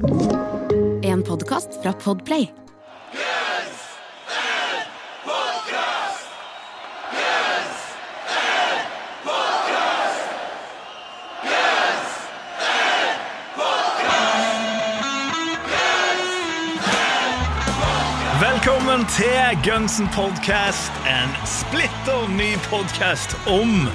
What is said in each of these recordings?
En podkast fra Podplay. Velkommen til Gunsen Podcast, en splitter ny podcast om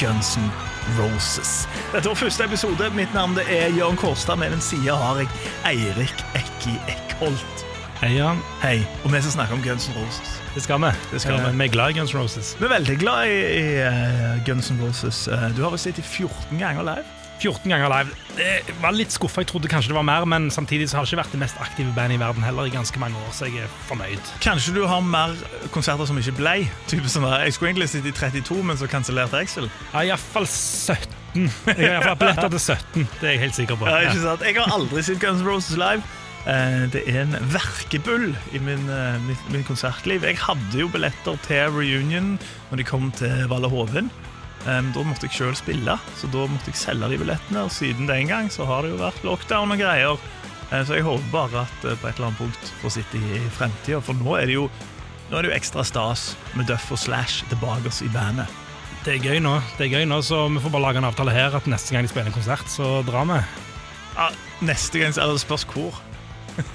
Gunsen Roses. Dette var første episode. Mitt navn det er Jørn Kårstad. Med den sida har jeg Eirik Ekki Eckholt. Hei, Jan. Hei. Og vi skal snakke om Guns N' Roses. Det skal vi. Det skal vi. Eh, Vi er glad i Guns N' Roses. Vi er veldig glad i, i uh, Guns N' Roses. Uh, du har vel sett dem 14 ganger live? 14 ganger live. Det var litt skuffa. Jeg trodde kanskje det var mer, men samtidig så har det ikke vært det mest aktive bandet i verden heller i ganske mange år, så jeg er fornøyd. Kanskje du har mer konserter som ikke ble? Type sånn der, Jeg skulle egentlig sittet i 32, men så kansellerte Excel. Ja, Iallfall 17. Jeg har iallfall billetter til 17. Det er jeg helt sikker på. Ja, ikke sant? Jeg har aldri sett Guns N' Roses live. Eh, Det er en verkebull i min, min, min konsertliv. Jeg hadde jo billetter til reunion når de kom til Valle Hovin. Eh, Da måtte jeg sjøl spille, så da måtte jeg selge de billettene. Og siden den gang så har det jo vært lockdown og greier. Um, Så jeg håper bare at uh, på et eller annet punkt får sitte i fremtida, for nå er det jo nå er det jo ekstra stas med Duff og Slash tilbake i bandet. Det er gøy nå, det er gøy nå, så vi får bare lage en avtale her at neste gang de spiller en konsert, så drar vi. Ja, neste gang eller det spørs hvor.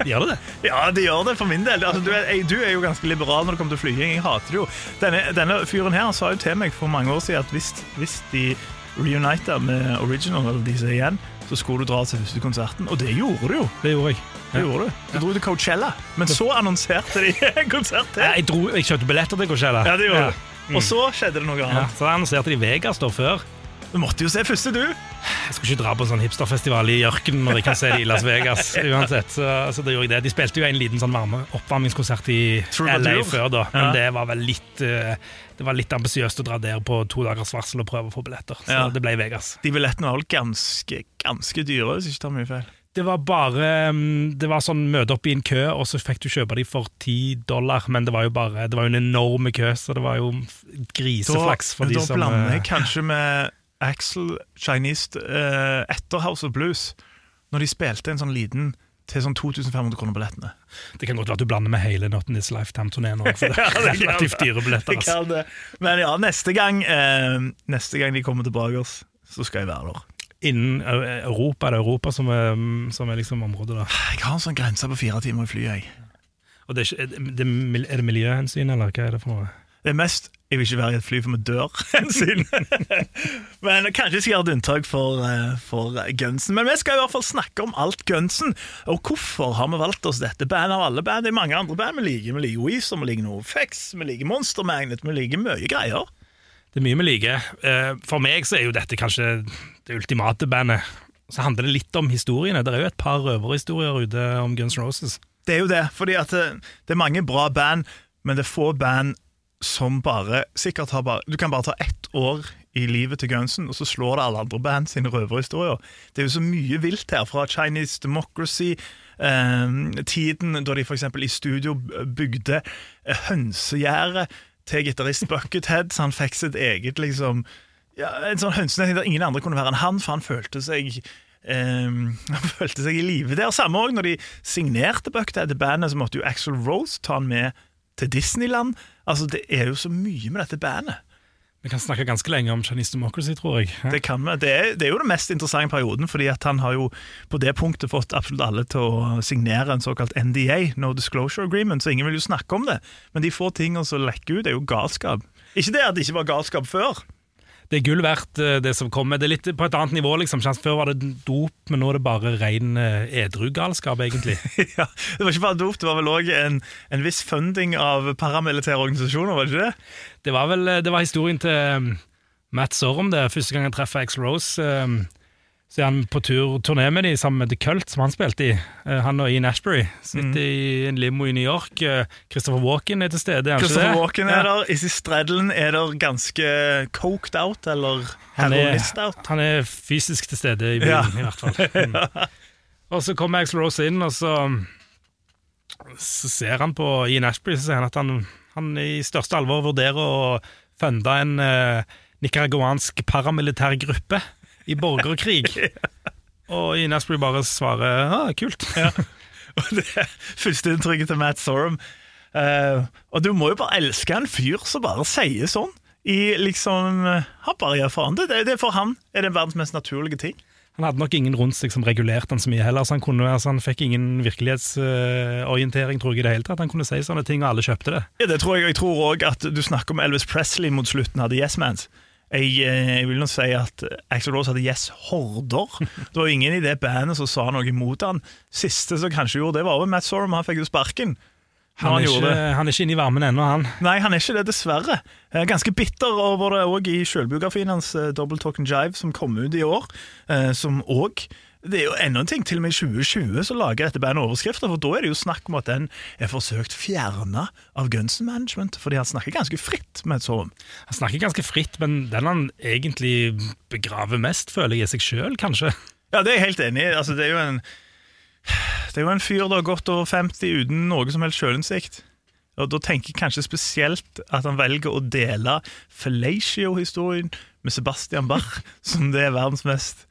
Gjør det det? Ja, det gjør det for min del. Altså, du, er, du er jo ganske liberal når det kommer til flyging. Jeg hater det jo. Denne, denne fyren her sa jo til meg for mange år siden at hvis, hvis de reunita med original, eller de som er igjen, så skulle du dra til første konserten. Og det gjorde du jo. Det gjorde jeg. Det gjorde Du Du dro til Coachella, men så annonserte de konsert til. Jeg, dro, jeg kjøpte billetter til Coachella. Ja, det gjorde Ja. du. Og så skjedde det noe Ja, annet. så annonserte de Vegas da før. Du måtte jo se Fusse, du. Jeg skulle ikke dra på en sånn hipsterfestival i ørkenen når jeg kan se det i Las Vegas. uansett, så, så da gjorde jeg det. De spilte jo en liten sånn varme oppvarmingskonsert i LA før, da. Men Ja. det var vel litt eh, Det var litt ambisiøst å dra der på to dagers varsel og prøve å få billetter. Så Ja. det ble Vegas. De billettene var ganske, ganske dyre, hvis jeg ikke tar mye feil. Det var bare mm, Det var sånn møte opp i en kø, og så fikk du kjøpe de for ti dollar. Men det var jo bare Det var jo en enorm kø, så det var jo griseflaks for da, de da som blander eh, jeg kanskje med Axel Chinese uh, etter House of Blues, når de spilte en sånn liten til sånn 2500 kroner billettene. Det kan godt være at du blander med hele Not in This Lifetime-turneen òg, Ja, det kan relativt dyre billetter. Altså. Men ja, neste gang, uh, neste gang de kommer tilbake, oss, så skal jeg være der. Innen Europa? Er det Europa som er, mm, som er liksom området, da. Jeg har en sånn grense på fire timer i flyet. Jeg. Og det er, ikke, er, det, er det miljøhensyn, eller hva er det for noe? Det er mest jeg vil ikke være i et fly for vi dør hensyn. Men kanskje jeg skal gjøre et unntak for, eh, for Gunsen. Men vi skal i hvert fall snakke om alt Gunsen. Og hvorfor har vi valgt oss dette bandet av alle band? Det er mange andre band vi liker. Vi liker Weezer, vi liker Nofix, vi liker Monster Magnet, vi liker mye greier. Det er mye vi liker. Eh, For meg så er jo dette kanskje det ultimate bandet. Så handler det litt om historiene. Det er jo et par røverhistorier ute om Guns N' Roses. Det er jo det, fordi at det, det er mange bra band, men det er få band som bare sikkert har bare Du kan bare ta ett år i livet til Gunsen, og så slår det alle andre band sine røverhistorier. Det er jo så mye vilt her, fra Chinese Democracy, eh, tiden da de f.eks. i studio bygde eh, hønsegjerde til gitarist Buckethead, så han fikk sitt eget liksom ja, En sånn hønsenett der ingen andre kunne være enn han, for han følte seg Um, han følte seg i live der. Samme òg når de signerte Buckethead til bandet, så måtte jo Axel Rose ta han med til Disneyland. Altså, Det er jo så mye med dette bandet. Vi kan snakke ganske lenge om Chinese Democracy, tror jeg. Det, kan. Det, er, det er jo den mest interessante perioden, fordi at han har jo på det punktet fått absolutt alle til å signere en såkalt NDA, No Disclosure Agreement, så ingen vil jo snakke om det. Men de få tingene som lekker ut, er jo galskap. Ikke det at det ikke var galskap før. Det er gull verdt, eh, det som kommer. Det er litt på et annet nivå, liksom. Før var det dop, men nå er det bare ren eh, edrugalskap, egentlig. ja, Det var ikke bare dop, det var vel òg en, en viss funding av paramilitære organisasjoner, var det ikke det? Det var vel det var historien til Matt Sorum det første gang han treffer Axel Rose. Så er han på tur, turné med de sammen med The Cult, som han spilte i. Uh, han og Ian Ashbury sitter i en limo i New York. Uh, Christopher Walken er til stede. er Christopher det? Walken er der, Issy Stradlin er der ganske coked out, eller er, heroinist out. han er fysisk til stede i bilen, Ja. i hvert fall. Mm. Og så kommer Axl Rose inn, og så, så ser han på Ian Ashbury så sier han at han, han i største alvor vurderer å funde en eh, nicaraguansk paramilitær gruppe i borgerkrig. Og Ines blir bare svarer ah, kult. Og det er Førsteinntrykket til Matt Sorum. Uh, og du må jo bare elske en fyr som bare sier sånn. I liksom eh, Han bare gjør faen. Det, det For han er det verdens mest naturlige ting. Han hadde nok ingen rundt seg som regulerte han så mye heller, så han, kunne, altså, han fikk ingen virkelighetsorientering, tror jeg, i det hele tatt. Han kunne si sånne ting, og alle kjøpte det. Ja, det tror jeg. Jeg tror òg at du snakker om Elvis Presley mot slutten hadde Yes Mans. Jeg, eh, jeg vil nå si at Axel Rose hadde Yes-horder. Det var ingen i det bandet som sa noe imot han. Siste som kanskje gjorde det, var Matt Sorum. Han fikk jo sparken. Han, Han er, ikke, han er ikke inne i varmen ennå, han. Nei, han er ikke det, dessverre. Eh, Ganske bitter over det òg i sjølbiografien hans, eh, Double Talk and Jive, som kom ut i år. Som òg Det er jo enda en ting, til og med i 2020 så lager dette bandet overskrifter, for da er det jo snakk om at den er forsøkt fjerna av Gunsen Management, fordi han snakker ganske fritt med et sånt. Han snakker ganske fritt, men den han egentlig begraver mest, føler jeg, er seg sjøl, kanskje. Ja, det er jeg helt enig i. Altså, det er jo en Det er jo en fyr da godt over 50 uten noe som helst sjølinnsikt. Og Da tenker jeg kanskje spesielt at han velger å dele Fellatio-historien med Sebastian Bach, som det er verdens mest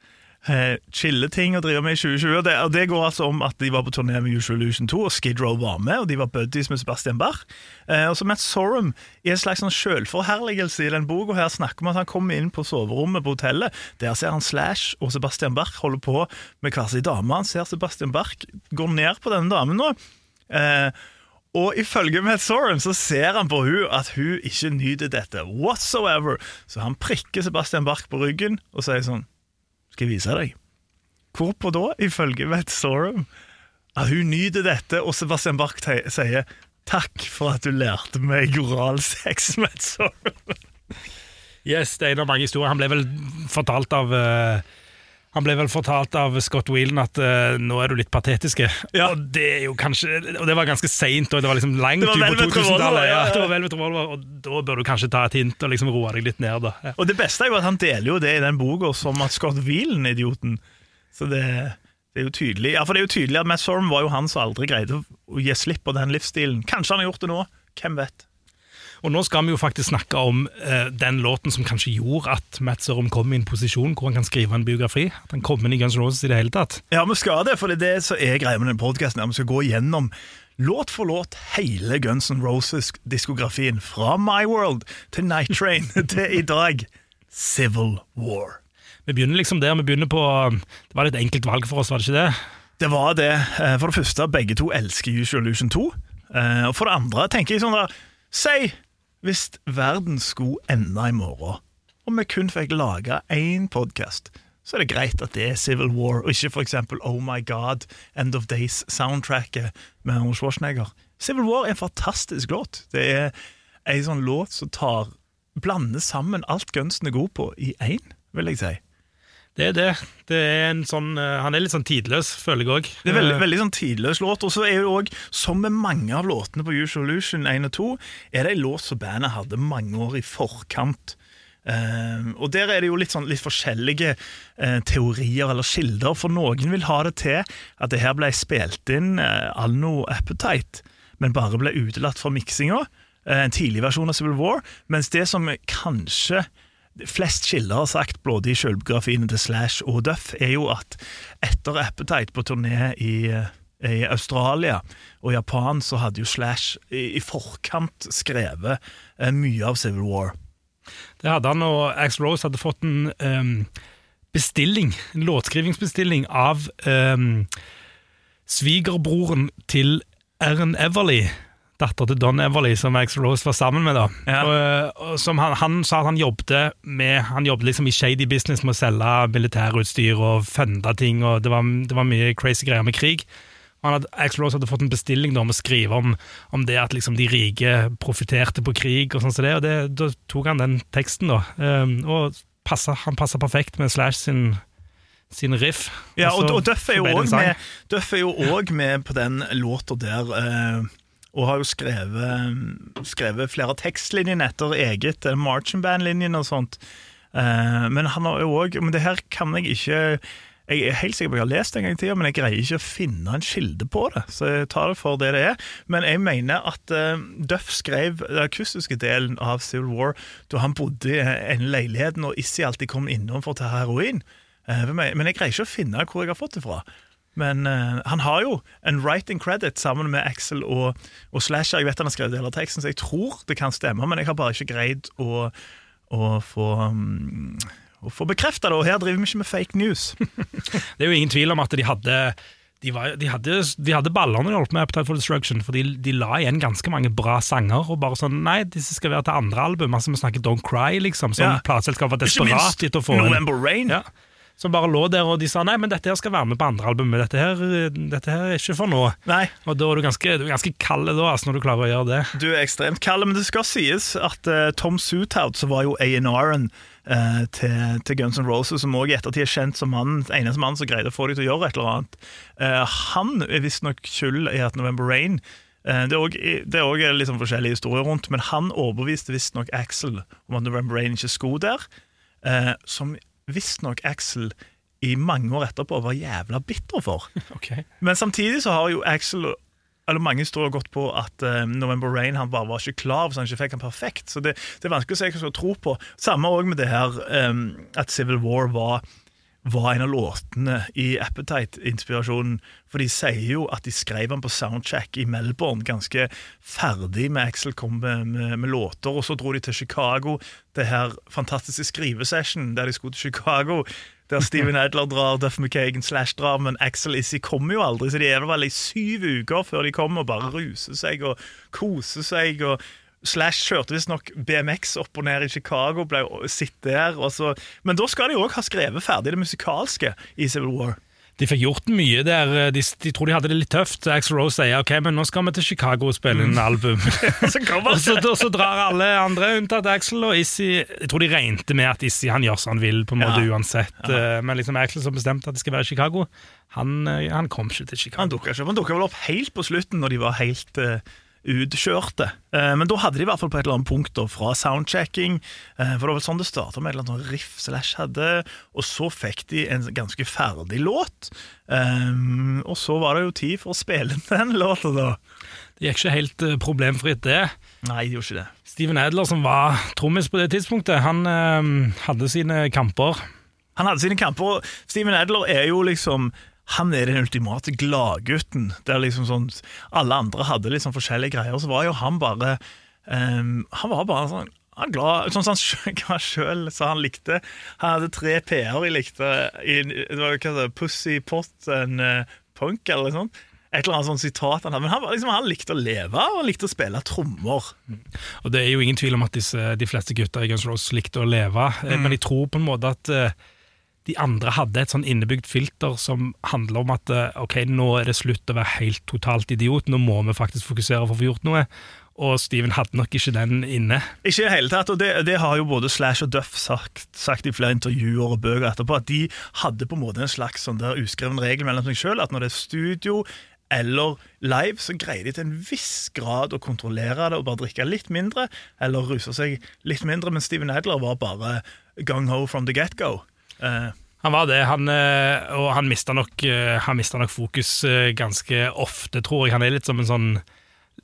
eh, chille ting å drive med i 2020. Og det, og det går altså om at de var på turné med Usual Illusion 2, og Skid Row var med, og de var buddies med Sebastian Bach. Eh, og så Matt Sorum i en slags sånn selvforherligelse i den boka her snakker om at han kommer inn på soverommet på hotellet. Der ser han Slash og Sebastian Bach holde på med hver sin dame. Han ser Sebastian Bach gå ned på denne damen nå. Eh, og ifølge Matt Sorum så ser han på hun at hun ikke nyter dette whatsoever. Så han prikker Sebastian Bach på ryggen og sier sånn Skal vise deg? Hvorpå da, ifølge Matt Sorum, at hun nyter dette, og Sebastian Bach sier Takk for at du lærte meg oralsex, Matt Sorum. Yes, det er en av mange historier. Han ble vel fortalt av eh, han ble vel fortalt av Scott Whelan at uh, nå er du litt patetiske. Ja. Og det er jo kanskje Og det var ganske seint, og det var liksom langt ut på Velvet Revolver, 2000-tallet. Ja, det var Velvet Revolver, og da bør du kanskje ta et hint og liksom roe deg litt ned. da ja. Og det beste er jo at han deler jo det i den boka som at Scott Whelan er idioten. Så det, det er jo tydelig Ja, for det er jo tydelig at Matt Sorum var jo han som aldri greide å gi slipp på den livsstilen. Kanskje han har gjort det nå. Hvem vet? Og nå skal vi jo faktisk snakke om eh, den låten som kanskje gjorde at Matt Sørum kom i en posisjon hvor han kan skrive en biografi. At han kom inn i Guns N' Roses i det hele tatt. Ja, vi skal det, for det er det som er greia med den podkasten. Vi skal gå gjennom låt for låt hele Guns N' Roses-diskografien. Fra My World til Night Train til i dag Civil War. Vi begynner liksom der. Vi begynner på Det var et enkelt valg for oss, var det ikke det? Det var det. Eh, For det første, begge to elsker Usual Illusion 2. Eh, Og for det andre tenker jeg sånn da Si hvis verden skulle ende i morgen, og vi kun fikk lage én podkast, så er det greit at det er Civil War, og ikke f.eks. Oh My God, End of Days-soundtracket med Arnold Schwarzenegger. Civil War er en fantastisk låt. Det er ei sånn låt som tar blander sammen alt Gunsten er god på, i én, vil jeg si. Det er det. det er en sånn, eh, han er litt sånn tidløs, føler jeg òg. Det er veldig, veldig sånn tidløs låt. Og så er jo også, som med mange av låtene på Usual Illusion 1 og 2, er det en låt som bandet hadde mange år i forkant. Uh, og der er det jo litt, sånn, litt forskjellige uh, teorier eller kilder. For noen vil ha det til at det her ble spilt inn uh, anno Appetite, men bare ble utelatt fra miksinga. Uh, en tidlig versjon av Civil War. Mens det som kanskje flest kilder har sagt, både i selvbiografiene til Slash og Duff, er jo at etter Appetite på turné i, i Australia og Japan, så hadde jo Slash i, forkant skrevet eh, mye av Civil War. Det hadde han, og Axl Rose hadde fått en um, bestilling, en låtskrivingsbestilling av um, svigerbroren til Erin Everly, datter til Don Everly, som Axl Rose var sammen med. da. Ja. Og, og som han, han sa at han jobbet med Han jobbet liksom i shady business med å selge militærutstyr og funde ting, og det var, det var mye crazy greier med krig. Han hadde, Axl Rose hadde fått en bestilling da, om å skrive om, om det at liksom de rike profitterte på krig, og sånn som det, og det, da tok han den teksten, da. Um, og passet, han passa perfekt med Slash sin, sin riff. Ja, og, så- og Duff er jo òg med, med på den låta der, eh, og har jo skrevet, skrevet flere tekstlinjer etter eget uh, marching band-linjen og sånt. Eh, men han har jo òg Men det her kan jeg ikke jeg er helt sikker på at jeg har lest det en gang i tida, men jeg greier ikke å finne en kilde på det. Så jeg tar det for det det er. Men jeg mener at uh, Duff skrev den akustiske delen av Civil War da han bodde i en leilighet når Issi alltid kom innom for å ta heroin. Eh, men men jeg greier ikke å finne hvor jeg har fått det fra. Men uh, han har jo en writing credit sammen med Axel og, og Slasher. Jeg vet han har skrevet av teksten, så jeg tror det kan stemme, men jeg har bare ikke greid å, å få um, å få bekrefta det, og her driver vi ikke med fake news. Det er jo ingen tvil om at de hadde de, var, de, hadde, de hadde baller når de holdt med Appetite for Destruction, for de, de la igjen ganske mange bra sanger. Og bare sånn Nei, disse skal være til andre album. Altså Vi snakker Don't Cry, liksom, som Ja. plateselskapet var desperat etter å få inn. November Rain. Ja. Som bare lå der, og de sa nei, men dette her skal være med på andre albumet. Dette her, dette her er ikke for nå. Nei, Og da er du ganske, du er ganske kald da, altså, når du klarer å gjøre det. du er ekstremt kald, men det skal sies at uh, Tom Suthout, som var jo A&R-en uh, til, til Guns N' Roses, som også i ettertid er kjent som mannen, eneste mannen som greide å få dem til å gjøre et eller annet, uh, han er visstnok skyld i at November Rain det er det er òg liksom forskjellige historier rundt, men han overbeviste visstnok Axel om at November Rain ikke skulle der. Eh, som visstnok Axel i mange år etterpå var jævla bitter for. Okay. Men samtidig så har jo Axel eller mange historier gått på at eh, November Rain han bare var ikke klar, så han ikke fikk han perfekt. Så det, det er vanskelig å se hva jeg skal tro på. Samme òg med det her um, at Civil War var, var en av låtene i Appetite-inspirasjonen. For de sier jo at de skrev den på soundcheck i Melbourne, ganske ferdig med Axel kom med, med, med låter. Og så dro de til Chicago, det her fantastiske skrivesession der de skulle til Chicago. Der Steven Adler drar, Duff McKagan slash drar, men Axel Issy kommer jo aldri. Så de er vel i syv uker før de kommer og bare ruser seg og koser seg. og Slash kjørte visstnok BMX opp og ned i Chicago, ble sitte der. Så, men da skal de òg ha skrevet ferdig det musikalske i Civil War. De fikk gjort mye der. De, de tror de hadde det litt tøft. Axel Rose sier ok, men nå skal vi til Chicago og spille inn album. Så og, så, og så drar alle andre unntatt Axel og Issy Jeg tror de regnet med at Issy han gjør som han vil, på en måte Ja. uansett. Ja. Men liksom Axel som bestemte at det skal være i Chicago, han, eh, han kom ikke til Chicago. Han dukka vel opp helt på slutten, når de var helt eh, utkjørte. Eh, men da hadde de i hvert fall på et eller annet punkt da, fra soundchecking, eh, for det var vel sånn det starta med et eller annet sånn riff slash hadde, og så fikk de en ganske ferdig låt. Eh, og så var det jo tid for å spille den låta, da. Det gikk ikke helt problemfritt, det. Nei, det gjorde ikke det. Steven Adler, som var trommis på det tidspunktet, han hadde sine kamper. Han hadde sine kamper, og Steven Adler er jo liksom han er den ultimate gladgutten. Der liksom sånn, alle andre hadde liksom forskjellige greier, så var jo han bare um, Han var bare sånn han glad, sånn som han sjøl- sa han likte. Han hadde tre P-er jeg likte. I, det var hva det, Pussy Pot and uh, Punk, eller noe sånt. Et eller annet sånt sitat han hadde. Men han, liksom, han likte å leve, og likte å spille trommer. Og det er jo ingen tvil om at disse, de fleste gutter i Guns N' Roses likte å leve, mm. men jeg tror på en måte at eh, de andre hadde et sånn innebygd filter som handler om at eh, ok, nå er det slutt å være helt totalt idiot, nå må vi faktisk fokusere for å få gjort noe. Og Steven hadde nok ikke den inne. Ikke i det hele tatt, og det, det har jo både Slash og Duff sagt, sagt i flere intervjuer og bøker etterpå, at de hadde på en måte en slags sånn der uskreven regel mellom seg sjøl, at når det er studio eller live, så greier de til en viss grad å kontrollere det og bare drikke litt mindre, eller ruse seg litt mindre, men Steven Adler var bare gung-ho from the get-go. Eh, Han var det, han, eh, og han mista nok, eh, nok fokus ganske ofte, tror jeg. Han er litt som en sånn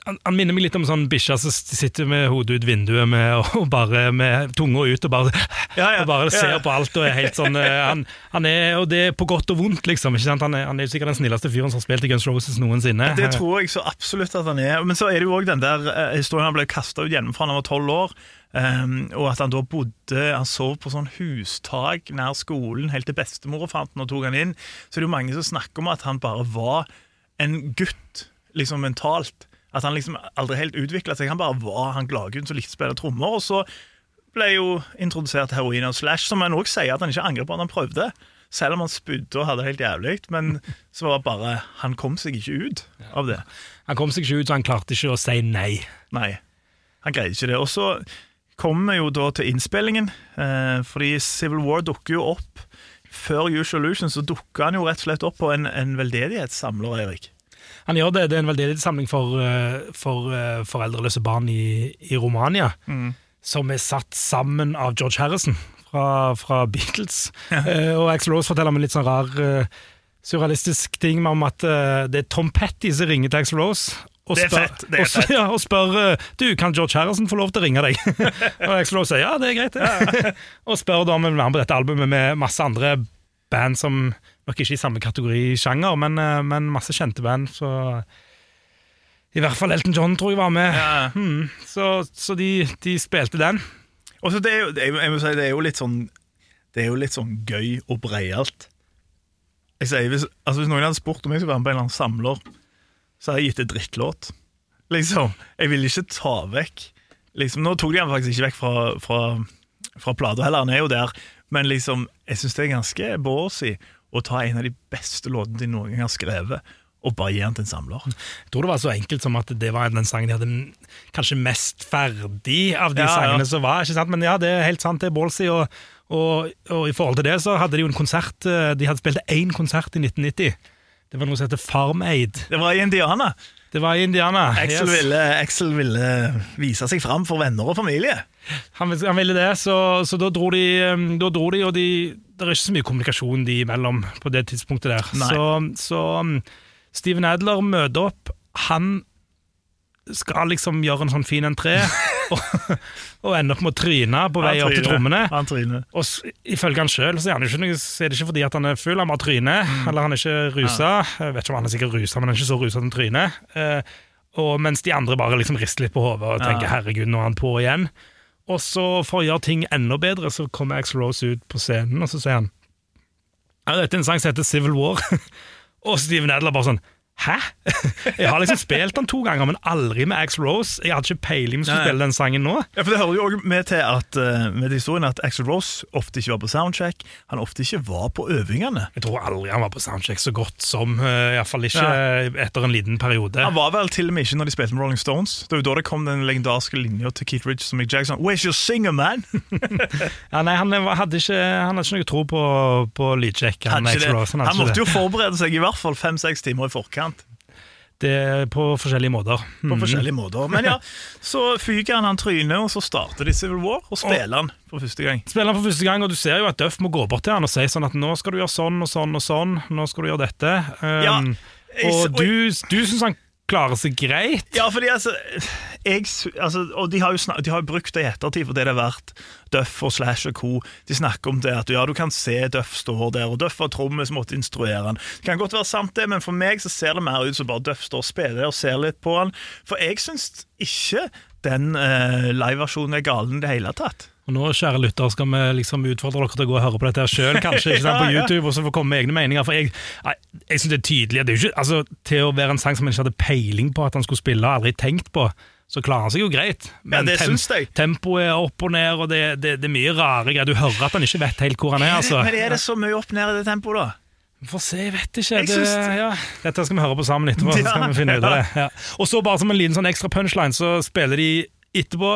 han, han minner meg litt om sånn bikkja som sitter med hodet ut vinduet med, og bare med tunga ut og bare, Ja, ja, og bare ser ja. på alt og er helt sånn eh, han, han er, Og det er på godt og vondt, liksom. Ikke sant? Han, er, han er sikkert den snilleste fyren som har spilt i Guns Roses noensinne. Det tror jeg så absolutt at han er. Men så er det jo òg den der eh, historien han ble kasta ut hjemmefra da han var tolv år. Um, og at han da bodde Han sov på sånn hustak nær skolen helt til bestemor fant han og tok han inn. Så det er jo mange som snakker om at han bare var en gutt, liksom mentalt. At han liksom aldri helt utvikla seg. Han bare var han gladgutten som likte å spille trommer. Og så ble jo introdusert heroin og Slash, som han òg sier at han ikke angrer på at han prøvde. Selv om han spydde og hadde det helt jævlig. Men så var det bare Han kom seg ikke ut av det. Han kom seg ikke ut, så han klarte ikke å si nei. Nei, han greide ikke det. Og så kommer vi jo da til innspillingen, eh, fordi Civil War dukker jo opp. Før Usual Illusion så dukker han jo rett og slett opp på en, en veldedighetssamler, Erik. Han gjør det. Det er en veldedighetssamling for, eh, for eh, foreldreløse barn i, i Romania, som er satt sammen av George Harrison fra, fra Beatles. Eh, og Axel Rose forteller om en litt sånn rar uh, surrealistisk ting om at uh, det er Tom Petty som ringer til Axel Rose. Og Det er spør, fett, det er og, fett. Ja, og spør du, kan George Harrison få lov til å ringe deg. og Axel Rose sier ja, det er greit. det. og spør da om han vil være med på dette albumet med masse andre band som nok ikke i samme kategori sjanger, men, eh, men masse kjente band. Så i hvert fall Elton John tror jeg var med. Ja. Hmm, så så de, de spilte den. Og så det, er jo, det, er si, det er jo litt sånn Det er jo litt sånn gøy og breialt. Jeg sier, hvis, altså hvis noen hadde spurt om jeg skulle være med på en eller annen samler, så hadde jeg gitt en drittlåt. Liksom, Jeg ville ikke ta vekk liksom, Nå tok de han faktisk ikke vekk fra, fra, fra plata heller, han er jo der. Men liksom, jeg syns det er ganske ballsy å ta en av de beste låtene de noen gang har skrevet, og bare gi den til en samler. Jeg tror det var så enkelt som at det var den sangen de hadde kanskje mest ferdig av de Ja, ja. sangene som var. ikke sant? Men ja, det er helt sant, det er ballsy. Og, og, og i forhold til det så hadde de jo en konsert eh, De hadde spilt én konsert i 1990. Det var noe som heter Farm Aid. Det var i Indiana. Det var i Indiana. Axel, Yes. ville, Axel ville vise seg fram for venner og familie. Han, han ville det, så, så da dro de, um, da dro de og de, det er ikke så mye kommunikasjon de imellom på det tidspunktet der. Så, så um, Steven Adler møter opp. Han skal liksom gjøre en sånn fin entré, og, og ender opp med å tryne på vei opp til trommene. Han tryner. Og ifølge han sjøl så er, han ikke er det ikke fordi at han er full, han bare tryner. Mm. Eller han er ikke rusa. Jeg vet ikke om han er sikkert rusa, men han er ikke så rusa at han tryner. Eh, og mens de andre bare liksom rister litt på hodet og tenker Ja. 'herregud, nå er han på igjen'. Og så for å gjøre ting enda bedre, så kommer Axl Rose ut på scenen, og så sier han ja, dette er en sang som heter Civil War. og Steven Adler bare sånn Hæ? Jeg har liksom spilt den to ganger, men aldri med Axl Rose. Jeg hadde ikke peiling på å spille den sangen nå. Ja, for Det hører jo også med til at, eh, med historien at Axel Rose ofte ikke var på soundcheck. Han ofte ikke var på øvingene. Jeg tror aldri han var på soundcheck så godt som uh, Iallfall ikke eh, etter en liten periode. Han var vel til og med ikke når de spilte med Rolling Stones. Det var jo da det kom den legendariske linja til Keith Richards og Mick Jackson. Where's your singer, man? Ja, nei, han, hadde ikke, han hadde ikke noe tro på, på lydsjekk. Han, Axl. Rose, han, han måtte jo forberede seg i hvert fall fem-seks timer i forkant. Det. på forskjellige måter. På Mhm. forskjellige måter. Men ja, så fyker han han trynet, og så starter de Civil War, og spiller han for første gang. Spiller han for første gang, og du ser jo at Duff må gå bort til han og si sånn at nå skal du gjøre sånn og sånn og sånn, nå skal du gjøre dette. Um, Ja, jeg- og du, du syns han klarer seg greit. Ja, fordi altså, jeg, altså Og de har jo, snak, de har brukt det i ettertid for det det har vært. Duff og Slash og co. De snakker om det at ja, du kan se Duff står der, og Duff var trommis måtte instruere han. Det kan godt være sant, det, men for meg så ser det mer ut som bare Duff står og spiller og ser litt på han. For jeg syns ikke den uh, liveversjonen er galen i det hele tatt. Og nå, kjære lytter, skal vi liksom utfordre dere til å gå og høre på dette her sjøl, kanskje, ikke på Ja, ja. YouTube, og så få komme med egne meninger. For jeg, jeg syns det er tydelig det er ikke, altså, Til å være en sang som en ikke hadde peiling på at han skulle spille, aldri tenkt på, så klarer han seg jo greit. Ja, det tem- tempoet er opp og ned, og det, det, det er mye rare greier. Du hører at han ikke vet helt hvor han er. altså. Men er det så mye opp ned i det tempoet, da? Få se, jeg vet ikke. Jeg Det, ja. Dette skal vi høre på sammen etterpå. så skal vi finne ut av det. Ja. Og så bare som en liten sånn ekstra punchline, så spiller de etterpå,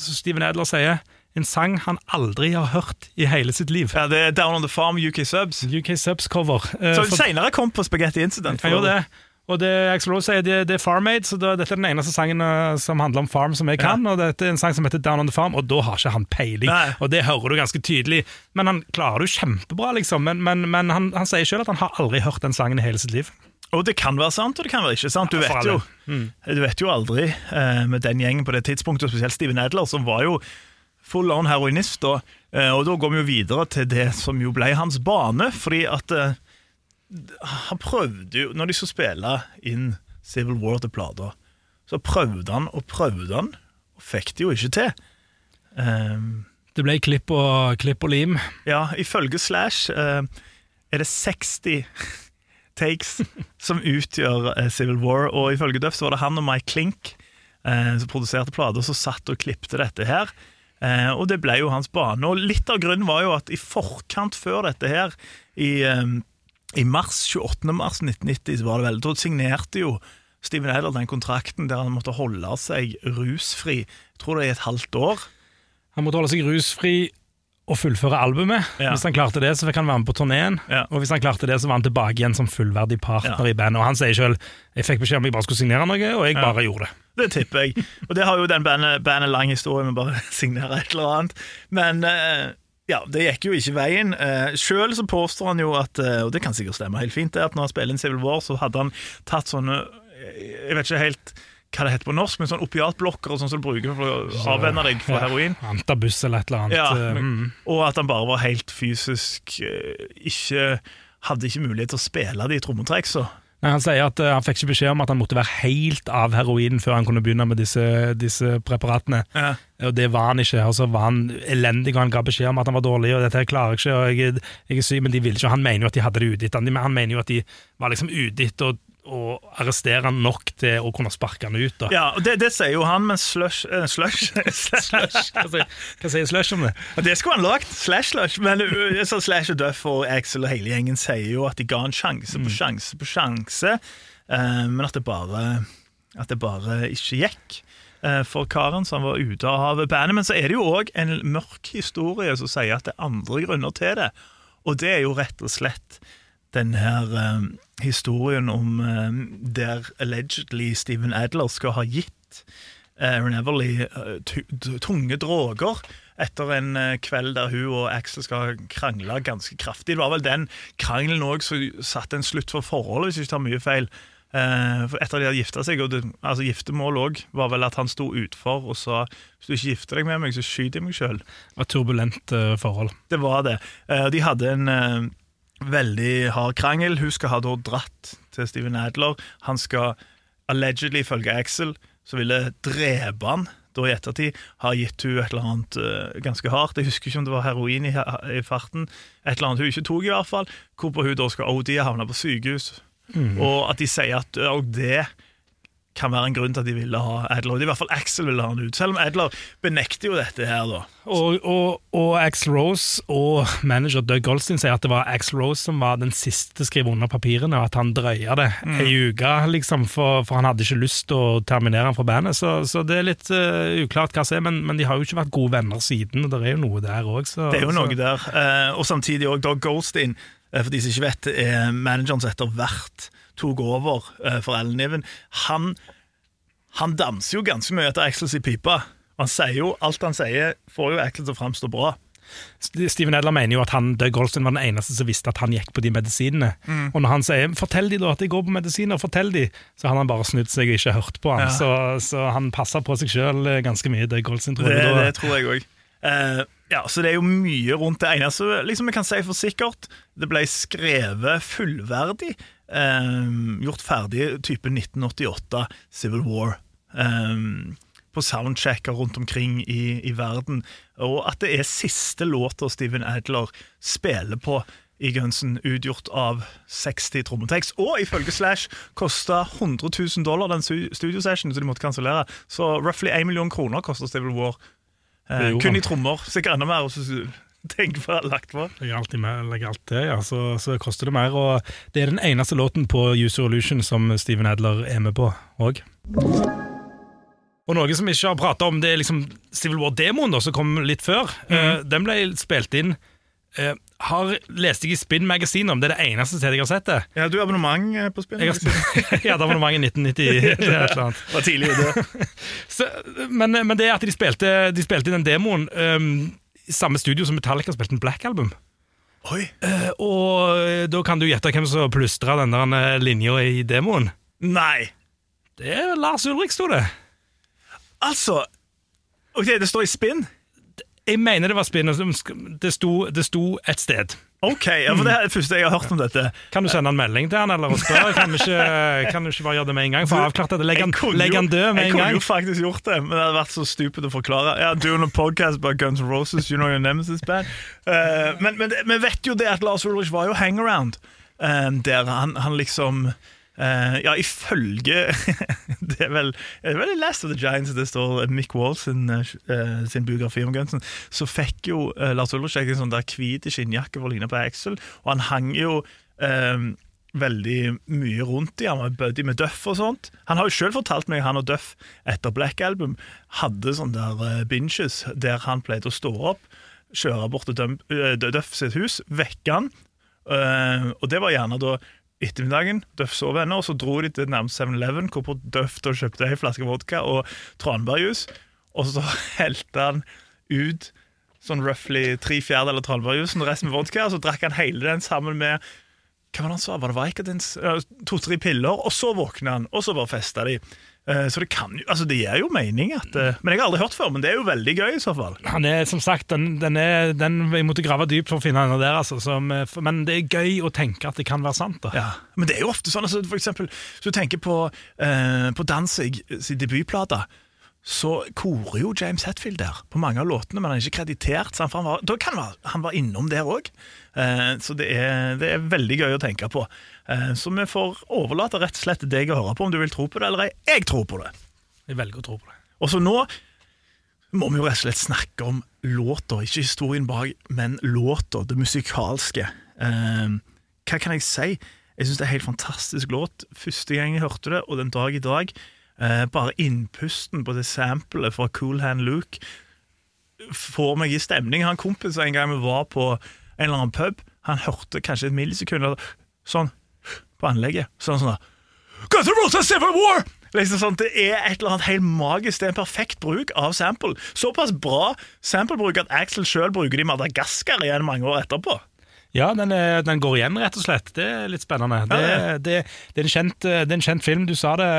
som Steven Adler sier, en sang han aldri har hørt i hele sitt liv. Ja, Det er Down on the Farm, UK Subs. UK Subs-cover. Eh, Så seinere kom på Spaghetti Incident. Jeg gjorde det. Og det Axl Rose si, det, det er Farm Aid, så dette er den eneste sangen eh, som handler om farm som jeg kan. Og dette er en sang som heter Down on the Farm, og da har ikke han peiling. Nei. Og det hører du ganske tydelig. Men han klarer det jo kjempebra, liksom. Men, men, men han, han sier sjøl at han har aldri hørt den sangen i hele sitt liv. Og det kan være sant, og det kan være ikke sant. Du, vet, jo, alle. du vet jo aldri uh, med den gjengen på det tidspunktet, og spesielt Steven Adler, som var jo full on heroinist. Da. Eh, og da går vi jo videre til det som jo ble hans bane, fordi at eh, han prøvde jo Når de skulle spille inn Civil War til plata, så prøvde han og prøvde han, og fikk det jo ikke til. Um, Det ble klipp og, klipp og lim. ja, ifølge Slash uh, er det 60 takes som utgjør uh, Civil War, og ifølge Duff så var det han og Mike Klink uh, som produserte plater, som satt og klippte dette her. Eh, og det ble jo hans bane. Og litt av grunnen var jo at i forkant før dette her, i, eh, i mars, 28. mars 1990, så var det vel, da signerte jo Steven Adler den kontrakten der han måtte holde seg rusfri, jeg tror det er et halvt år. Han måtte holde seg rusfri og fullføre albumet. Ja. Hvis han klarte det, så fikk han være med på turneen. Ja. Og hvis han klarte det, så var han tilbake igjen som fullverdig partner Ja. i bandet. Og han sier sjøl jeg fikk beskjed om jeg bare skulle signere noe, og jeg bare gjorde det. Det tipper jeg. Og det har jo den bandet, bandet lang historie med bare signere et eller annet. Men eh, ja, det gikk jo ikke veien. Uh, Sjøl så påstår han jo at, eh, og det kan sikkert stemme helt fint, det at når han spiller inn Civil War, så hadde han tatt sånne eh, Jeg vet ikke helt hva det heter på norsk, men sånn opiatblokker og sånn som du bruker for å avvenne deg fra Ja, heroin. Antabus eller et eller annet. Ja, eh, men- mm. Og at han bare var helt fysisk eh, ikke Hadde ikke mulighet til å spille de trommetreksa. Han sier at eh, han fikk ikke beskjed om at han måtte være helt av heroin før han kunne begynne med disse, disse preparatene. Ja. Og det var han ikke. Og så var han elendig, og han ga beskjed om at han var dårlig, og dette her klarer jeg ikke, og jeg, jeg er syk, men de ville ikke. Han mener jo at de hadde det ute etter han. Han mener jo at de var liksom ute etter å, å arrestere han nok til å kunne sparke han ut. Da. Ja, og det, det sier jo han, men slush, eh, slush, slush. Hva sier, hva sier Slush om det? Og Det skulle han lagt, slash slush, men uh, så Slash og Duff og Axel og hele gjengen sier jo at de ga en sjanse på sjanse på sjanse, eh, men at det bare At det bare ikke gikk eh, for karen, så han var ute av bandet. Men så er det jo òg en mørk historie som sier at det er andre grunner til det, og det er jo rett og slett den her eh, historien om eh, der allegedly Steven Adler skal ha gitt Erin Aaron Everly eh, tunge droger etter en eh, kveld der hun og Axel skal krangle ganske kraftig. Det var vel den krangelen òg som satte en slutt for forholdet, hvis jeg ikke tar mye feil. Eh, for etter de hadde gifta seg, og det, altså giftermål òg, var vel at han sto utfor og sa hvis du ikke gifter deg med meg, så skyter jeg meg sjøl. Turbulent eh, forhold. Det var det. Eh, De hadde en eh, veldig hard krangel. Hun skal ha da dratt til Steven Adler. Han skal allegedly, ifølge Axel, så ville drepe han da i ettertid. Ha gitt hun et eller annet uh, ganske hardt. Jeg husker ikke om det var heroin i, i farten. Et eller annet hun ikke tok, i hvert fall. Hvorpå hun da skal OD havne på sykehus. Og at de sier at det kan være en grunn til at de ville ha Adler. Er I hvert fall Axel ville ha han ut. Selv om Adler benekter jo dette her, da. Og, og, og Axel Rose og manager Doug Goldstein sier at det var Axel Rose som var den siste skrive under papirene, og at han drøya det ei uke, liksom, for, for han hadde ikke lyst til å terminere han fra bandet. Så, så det er litt uh, uklart hva som er, men, men de har jo ikke vært gode venner siden, og det er jo noe der òg. Det er jo noe der. uh, og samtidig òg Doug Goldstein, uh, for de som ikke vet, er manageren som etter hvert tok over uh, for Ellen Niven. Han, han danser jo ganske mye etter Axels i pipa. Han sier jo, Alt han sier, får jo Axel til å framstå bra. Steven Edler mener jo at han, Doug Goldstein var den eneste som visste at han gikk på de medisinene. Og når han sier 'fortell de da at jeg går på medisiner', fortell de, så har han bare snudd seg og ikke hørt på han. Ja. Så, så han passer på seg sjøl ganske mye, Doug Goldstein, tror Det, jeg. det tror jeg òg. ja, så det er jo mye rundt det eneste liksom jeg kan si for sikkert. Det ble skrevet fullverdig. Eh, gjort ferdig type 1988, Civil War. eh, på soundchecker rundt omkring i, i verden. Og at det er siste låta Steven Adler spiller på i Gunsen, utgjort av 60 trommetekst. Og ifølge Slash kosta 100 000 dollar den stu- studiosessionen, så de måtte kansellere. Så roughly 1 million kroner koster Civil War. Eh, kun i trommer. Sikkert enda mer. Hvis du tenker på lagt på. Legger alltid med, legger alt til, ja, så, så koster det mer. Og det er den eneste låten på User Illusion som Steven Adler er med på òg. Og noe som vi ikke har prata om, det er liksom Civil War-demoen, som kom litt før. Eh, den ble spilt inn uh, har leste jeg i Spin Magazine om, det er det eneste stedet jeg har sett det. Ja, du har abonnement eh, på Spin? Jeg har, jeg hadde abonnement i 1990. eller et eller annet. Var tidlig ute. Men, men det at de spilte, de spilte inn den demoen um, samme studio som Metallica spilte en Black Album. Oi. Eh, og eh, da kan du gjette hvem som plystra den der linja i demoen. Nei. Det er Lars Ulrik, sto det. Altså Ok, det står i spinn. Jeg mener det var spinn. Det sto, det sto et sted. Ok, ja, for Det er det første jeg har hørt om dette. Kan du sende en melding til han, eller og spørre? Kan du ikke, kan du ikke bare gjøre det med en gang? For avklart det. Legg han, død med en gang. Jeg kunne jo faktisk gjort det, men det hadde vært så stupid å forklare. Ja, Doing a podcast about Guns N' Roses, you know your nemesis band. Uh, men, men vi vet jo det at Lars Ulrich var jo hangaround, um, der han, han liksom eh, ja, ifølge Det er vel, vel Last of the Giants det står Mick Wall sin, uh, sin biografi om Gunsen. Så fikk jo uh, Lars Ulrich en sånn der hvit skinnjakke for å ligne på Axel, og han hang jo veldig mye rundt i. Han var buddy med Duff og sånt. Han har jo sjøl fortalt meg han og Duff etter Black Album hadde sånne der binges der han pleide å stå opp, kjøre bort til Duff sitt hus, vekke han, Uh, og det var gjerne da ettermiddagen. Duff sov ennå, og så dro de til nærmest 7-Eleven, hvorpå Duff da kjøpte ei flaske vodka og tranbærjus, og så helte han ut sånn roughly tre fjerdedeler tranbærjusen og resten med vodka, og så drakk han hele den sammen med Hva var det han sa? Var det Vicodins? To-tre piller, og så våkna han, og så bare festa de. Eh, Så det kan jo Altså, det gir jo mening at eh, Men jeg har aldri hørt før, men det er jo veldig gøy i så fall. Han er som sagt, den, den er, den, Jeg måtte grave dypt for å finne den der, altså. Som, eh, men det er gøy å tenke at det kan være sant. da. Ja, Men det er jo ofte sånn, altså, for eksempel, hvis du tenker på, eh, på Danzig sin debutplate, så korer jo James Hetfield der på mange av låtene, men han er ikke kreditert. For han var, da kan han være- han var innom der òg. Eh, så det er, det er veldig gøy å tenke på. Eh, så vi får overlate rett og slett deg å høre på om du vil tro på det eller ei. Jeg tror på det. Jeg velger å tro på det. Og så nå må vi jo rett og slett snakke om låta, ikke historien bak, men låta, det musikalske. Eh, hva kan jeg si? Jeg syns det er en helt fantastisk låt. Første gang jeg hørte det, og den dag i dag. Eh, bare innpusten på det samplet fra Cool Hand Luke får meg i stemning. Han kompisen en gang vi var på en eller annen pub, han hørte kanskje et millisekund sånn på anlegget. Sånn sånn da Guns N' Roses Civil War! Liksom sånn, Det er et eller annet helt magisk. Det er en perfekt bruk av sample. Såpass bra samplebruk at Axel sjøl bruker det i Madagaskar igjen mange år etterpå. Ja, den, er, den går igjen, rett og slett. Det er litt spennende. Det, Ja, det, det, er, en kjent, det er en kjent film. Du sa det,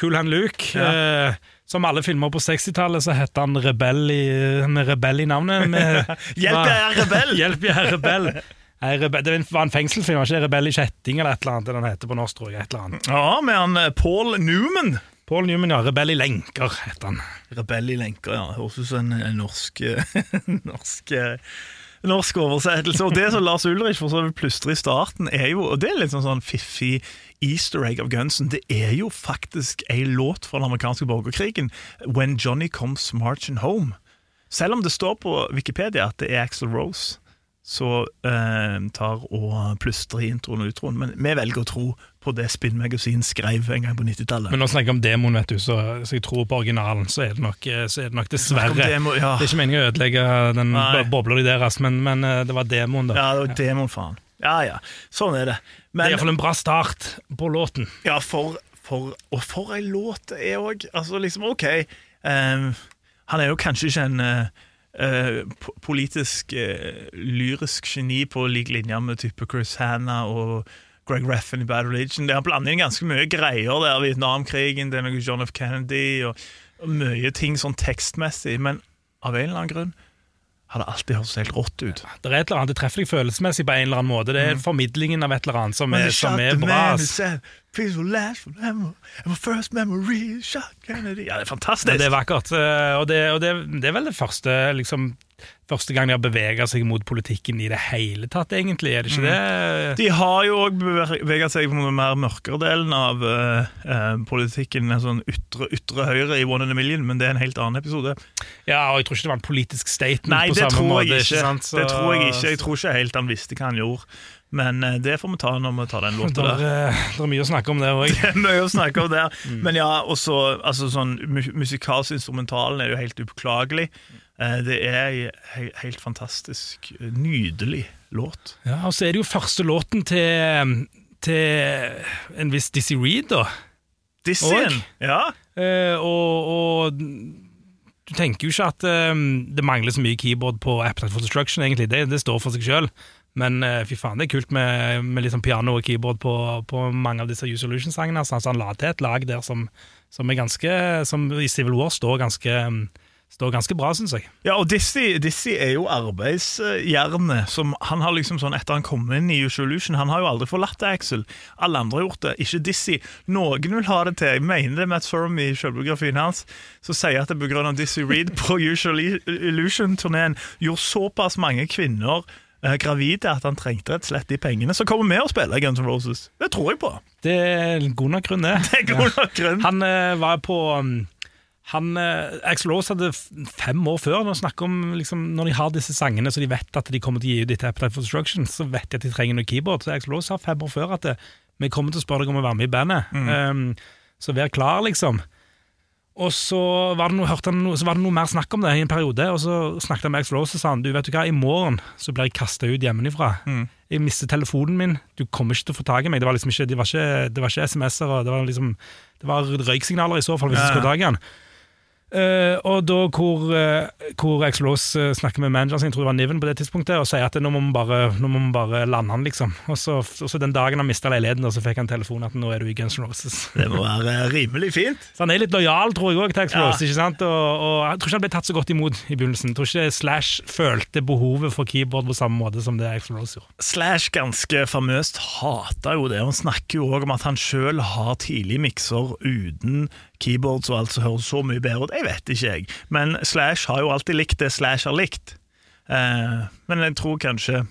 Cool Hand Luke. Ja. Eh, som alle filmer på 60-tallet, så heter han Rebell i, er rebell i navnet. Med, Hjelp, jeg er rebell! Hjelp, jeg er rebell! Det var en fengselsfilm, var ikke det? Rebell i kjetting eller et eller annet? Den heter på norsk, tror jeg. et eller annet. Ja, med han eh, Paul Newman. Paul Newman, ja. Rebell i lenker, heter han. Rebell i lenker, ja. Høres ut som en, en norsk eh, norsk, eh, norsk oversettelse. Og det som Lars Ulrich for så vidt plystrer i starten, er jo Og det er litt sånn, sånn fiffig easter egg av Gunsen. Det er jo faktisk ei låt fra den amerikanske borgerkrigen, 'When Johnny Comes Marching Home'. Selv om det står på Wikipedia at det er Axel Rose så eh, tar og plystrer i introen og utroen. Men vi velger å tro på det Spin Magasin skrev en gang på 90-tallet. Men nå snakker jeg om demoen, vet du, så, så jeg tror på originalen. Så er det nok, eh, så er det nok dessverre Det ja. Det er ikke meningen å ødelegge den bobla di deres, men, men eh, det var demoen, da. Ja, det var demon, faen. Ja, ja. Sånn er det. Det er Men iallfall en bra start på låten. ja, for, for Og for ei låt det er òg. Altså, liksom, OK. Um, han er jo kanskje ikke en eh, eh, politisk eh, lyrisk geni på lik linje med type Chris Hanna og Greg Reffin i Bad Religion. Det har blandet inn ganske mye greier der. Vietnamkrigen, det er noe John F. Kennedy og, og mye ting sånn tekstmessig. Men av en eller annen grunn har det alltid hørtes helt rått ut. Det er et eller annet, det treffer deg følelsesmessig på en eller annen måte. Det er formidlingen av et eller annet som er, som er bra. Peace will last forever, my first memory shot Kennedy. Ja, det er fantastisk. Ja, det er vakkert. eh, Og, det, og det, det er vel det første liksom, Første gang de har bevega seg mot politikken i det hele tatt, egentlig. Er det ikke det? De har jo òg beveget seg mot den mer mørkere delen av uh, politikken, en sånn ytre, ytre høyre i One in a Million, men det er en helt annen episode. Ja, og jeg tror ikke det var en politisk statement Nei, på det samme tror måte. jeg ikke. Så- Det tror jeg ikke. Jeg tror ikke helt han visste hva han gjorde, men eh, det får vi ta når vi tar den låta der. er, eh, det er mye å snakke om det òg. Det er mye å snakke om der. Men ja, også altså, sånn, musikalsk instrumentalen er jo helt upåklagelig. Eh, Det er ei helt fantastisk, nydelig låt. Ja, og så er det jo første låten til, til en viss Dizzie Reed, da. Dizzie-en. Ja. Og, og du tenker jo ikke at det mangler så mye keyboard på Appetite for Destruction, egentlig. Det, det står for seg sjøl. Men eh, fy faen, det er kult med, med sånn piano og keyboard på, på mange av disse Use Illusion-sangene. Altså, han la til et lag der som, som ganske Som i Civil War står ganske, står ganske bra, syns jeg. Ja, og Dizzie, er jo arbeidsjernet. Han har liksom sånn, Etter han kom inn i Usual Illusion, han har jo aldri forlatt Axel. Alle andre har gjort det, ikke Dizzie. Noen vil ha det til. Jeg mener det Matt Sorum i selvbiografien hans, som sier at det av Dizzie Reed på Usual Illusion-turneen gjorde såpass mange kvinner eh, gravide at han trengte rett og slett de pengene. Så kommer vi og spiller Guns N' Roses. Det tror jeg på. Det er en god nok grunn, det. Det er god nok grunn. Han eh, var på um, han, eh, Axl Rose hadde fem år før Når, om, liksom, når de har disse sangene Så de vet at de kommer til å gi ut etter Appetite for Destruction, så vet de at de trenger noe keyboard. Så Axl Rose sa fem år før at det, vi kommer til å spørre deg om å være med i bandet. Um, så vær klar, liksom. Og så var, det noe, han så var det noe mer snakk om det i en periode, og så snakket han med Axl Rose og sa han, du vet du hva, i morgen så blir jeg kasta ut hjemmefra. Jeg mister telefonen min, du kommer ikke til å få tak i meg. Det var liksom ikke, det var ikke, det var ikke SMS-er, det var liksom Det var røyksignaler i så fall, hvis du skulle ta ha tak i han. Eh, og da hvor, uh, hvor Axl uh, snakker med manageren sin, tror det var Niven på det tidspunktet, og sier at nå må vi bare, må bare lande han, liksom. Og så, og så den dagen han mista leiligheten, så fikk han telefon at nå er du i Guns N' Roses. Det må være rimelig fint. Så han er litt lojal, tror jeg òg, til Axl Ja. Ikke sant? Og, og jeg tror ikke han ble tatt så godt imot i begynnelsen. Jeg tror ikke Slash følte behovet for keyboard på samme måte som det Axl Rose gjorde. Slash ganske famøst hater jo det. Han snakker jo òg om at han sjøl har tidlig mikser uten keyboards og alt som høres så mye bedre ut. Jeg vet ikke, jeg. Men Slash har jo alltid likt det Slash har likt. Eh, men jeg tror kanskje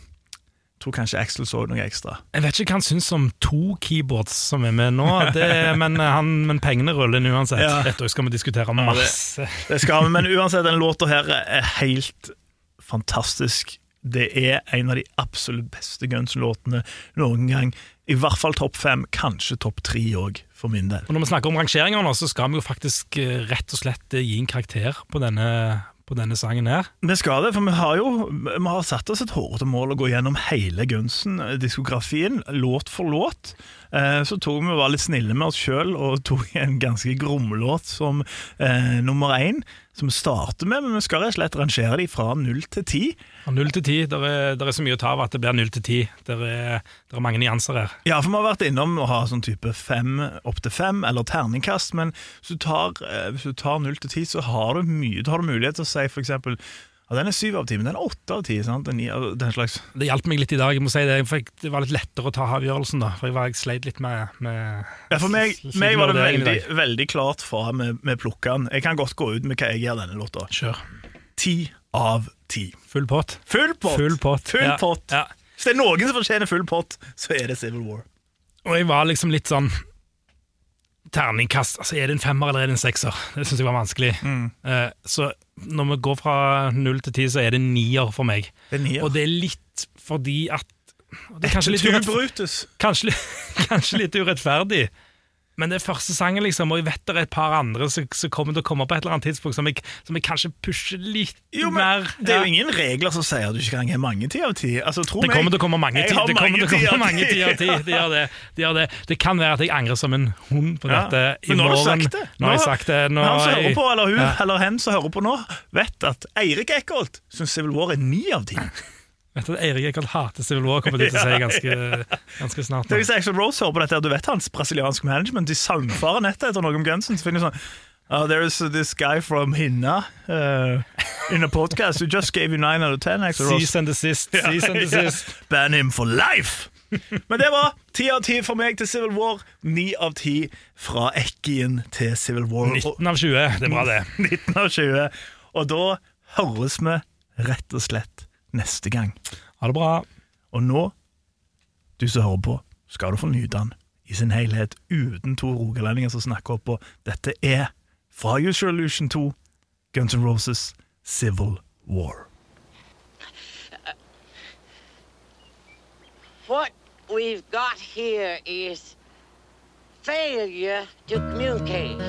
tror kanskje Axel så noe ekstra. Jeg vet ikke hva han syns om to keyboards som er med nå, det, men, han, men pengene ruller inn uansett. Ja. Dette skal vi diskutere det- Det skal vi, men uansett, den låta her er helt fantastisk. Det er en av de absolutt beste Guns-låtene noen gang. I hvert fall topp fem, kanskje topp tre òg, for min del. Og Når vi snakker om rangeringer nå, så skal vi jo faktisk eh, rett og slett eh, gi en karakter på denne, på denne sangen her. Vi skal det, for vi har jo vi har satt oss et hårete mål å gå gjennom hele Gunsen-diskografien, låt for låt. Eh, Så tok vi var litt snille med oss sjøl og tok en ganske gromlåt som eh, nummer én, som vi starter med. Men vi skal rett og slett rangere de fra null til ti. Fra null til ti, Det er, så mye å ta av at det blir null til ti. Det er, er mange nyanser her. Ja, for vi har vært innom å ha sånn type fem opp til fem, eller terningkast, men hvis du tar, eh, null til ti, så har du mye. Da har du mulighet til å si eksempel ja, den er syv av ti, men den er åtte av ti. sant? Den, er- den slags Det hjalp meg litt i dag. jeg må si Det det var litt lettere å ta avgjørelsen, da. For jeg, var, jeg sleit litt med, med Ja, For meg, meg var det veldig, veldig klart fra med, med plukkene. Jeg kan godt gå ut med hva jeg gjør denne låta. Kjør. Ti av ti. Full pott. Full pott! Full pott. Full Ja, ja. Hvis det er noen som fortjener full pott, så er det Civil War. Og jeg var liksom litt sånn Terningkast. altså Er det en femmer eller er det en sekser? Det syns jeg var vanskelig. Mm. Uh, så når vi går fra null til ti, så er det nier for meg. Det. Og det er litt fordi at det er kanskje litt, kanskje, kanskje litt urettferdig. Men det er første sangen, liksom, og jeg vet det er et par andre som, som kommer til å komme på et eller annet tidspunkt som jeg, som jeg kanskje pusher litt Jo, men mer. Det er jo ingen regler som sier at du ikke kan gi mange ti av ti. Altså, tro Det kommer til å komme mange ti. av ti. Det gjør det. Det, gjør det. det kan være at jeg angrer som en hund på dette i Men nå har du sagt det. Nå har jeg sagt det. Nå Han som er hører på, eller hun Ja. eller hen som hører på nå, vet at Eirik Eckholt syns Civil War er ni av ti. Vet du, Eirik Eikholt hater Civil War, kommer de til å si ganske, ganske snart. Det er Nå. Hvis Axel Rose hører på dette, du vet hans brasilianske management, de saumfarer nettet etter noe om Gunsen, så finner de sånn Uh, there is this guy from Hinna uh, in a podcast who just gave you 9 out of 10, Axel Rose. Cease and desist. Cease and desist. Ban him for life! Men det var 10 av 10 for meg til Civil War, 9 av 10 fra Ekkien til Civil War. 19 av 20, det er bra, det. 19 av 20. Og da høres vi rett og slett neste gang. Ha det bra. Og nå, du som hører på, skal du få nyte den i sin helhet uten to rogalendinger som snakker oppå. Dette er fra Usual Illusion 2, Guns N' Roses, Civil War. What we've got here is failure to communicate.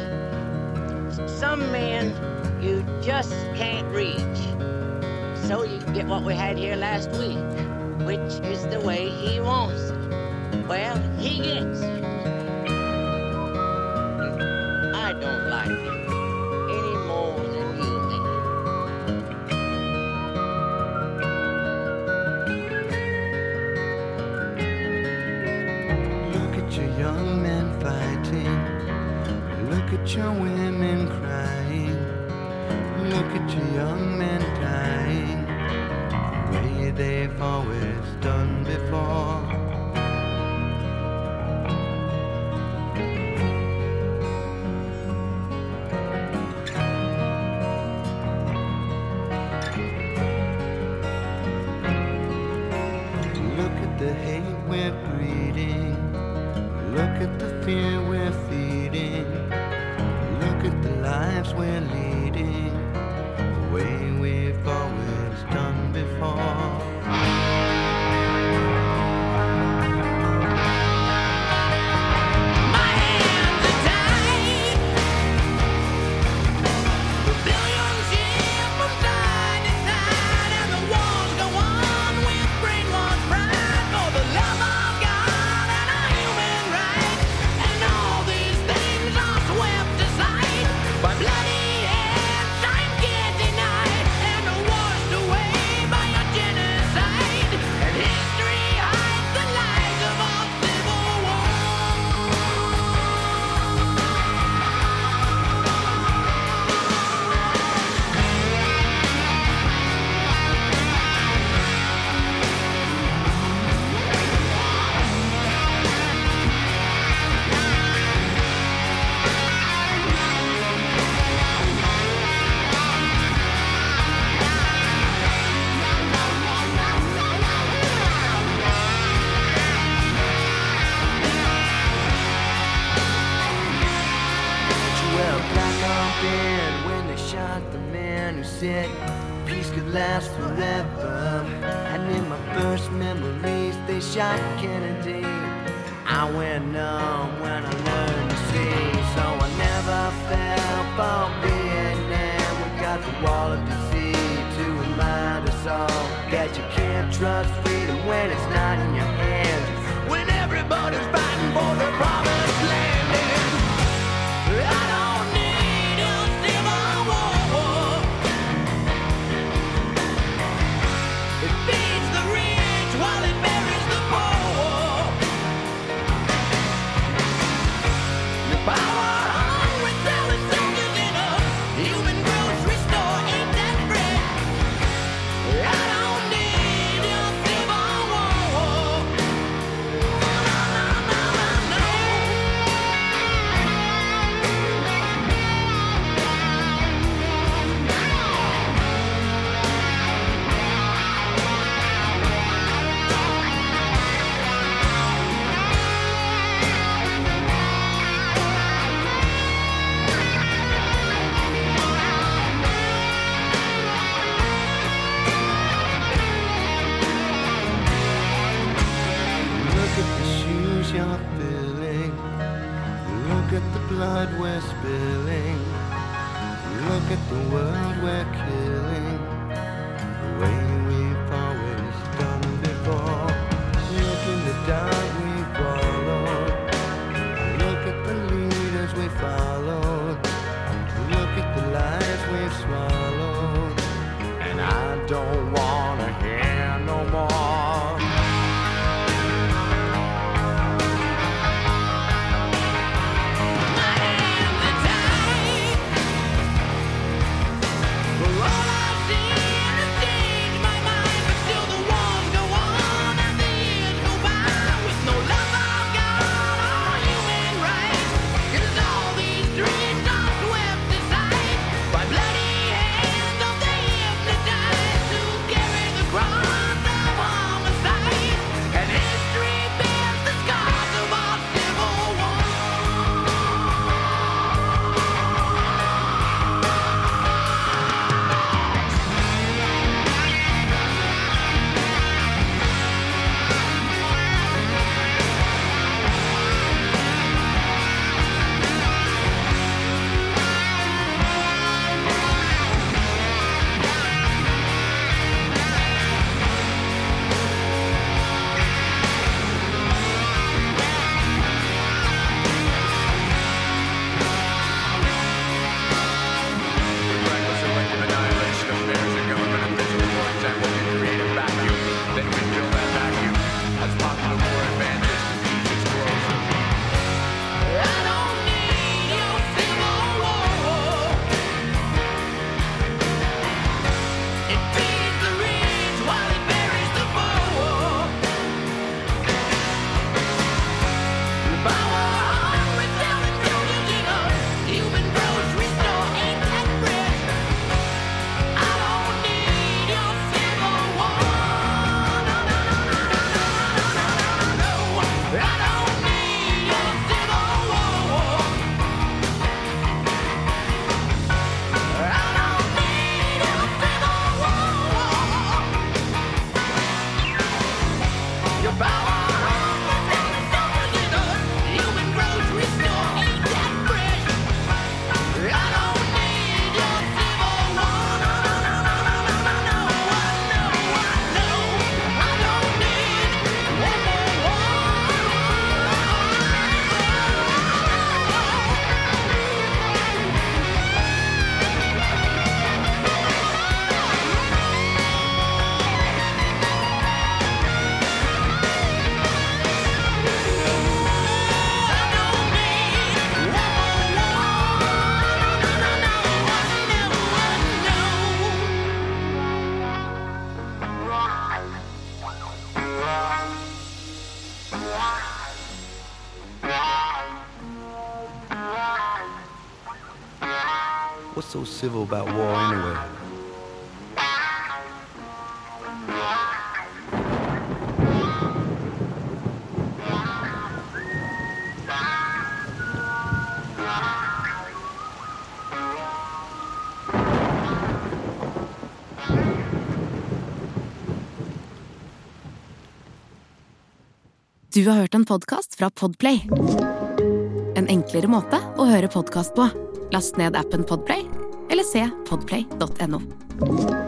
Some men you just can't reach. So you can get what we had here last week, which is the way he wants it. Well, he gets it. I don't like it Vietnam. We got the wall of to remind us all that you can't trust freedom when it's not world where kids civil about war anyway. Du har hørt en podkast fra Podplay. En enklere måte å høre podkast på. Last ned appen Podplay se podplay.no.